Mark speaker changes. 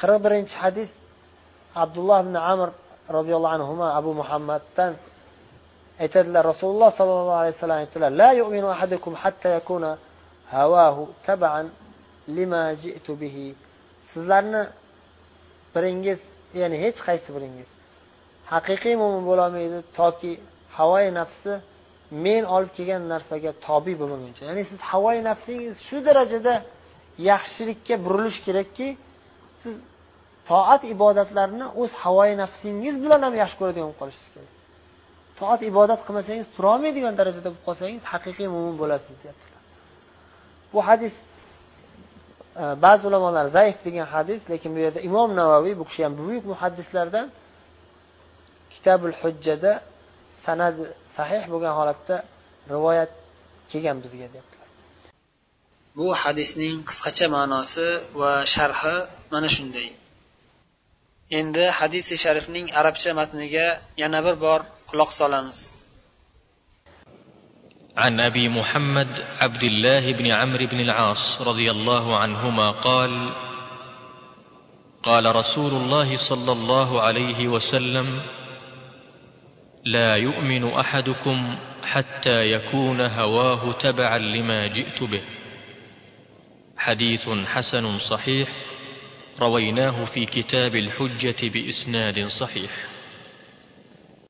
Speaker 1: qirq birinchi hadis abdulloh ibn amr roziyallohu anhu abu muhammaddan aytadilar. Rasululloh sollallohu alayhi vasallam aytdilar la yu'minu ahadukum hatta yakuna havahu taban lima ji'tu bihi. Sizlarni biringiz ya'ni hech qaysi biringiz haqiqiy mo'min bo'lolmaydi toki havoyi nafsi men olib kelgan narsaga tobe bo'lmaguncha. Ya'ni siz havoyi nafsingiz shu darajada yaxshilikka burilish kerakki siz toat ibodatlarni o'z havoyi nafsingiz bilan ham yaxshi ko'radigan bo'lib qolishingiz kerak. Toat ibodat qilmasangiz turolmaydigan darajada bo'lib qolsangiz haqiqiy mo'min bo'lasiz deyaptilar. Bu hadis e, ba'zi ulamolar zaif degan hadis lekin bu yerda imom navaviy bu kishi ham buyuk muhaddislardan kitabul hujjada sanad sahih bo'lgan holatda rivoyat kelgan bizga deyapti bu hadisning qisqacha ma'nosi va sharhi mana shunday. Endi hadisi sharifning arabcha matniga yana bir bor quloq solamiz.
Speaker 2: عن ابي محمد عبد الله بن عمرو بن العاص رضي الله عنهما قال قال رسول الله صلى الله عليه وسلم لا يؤمن احدكم حتى يكون هواه تبعا لما جئت به حديث حسن صحيح رويناه في كتاب الحجة بإسناد صحيح.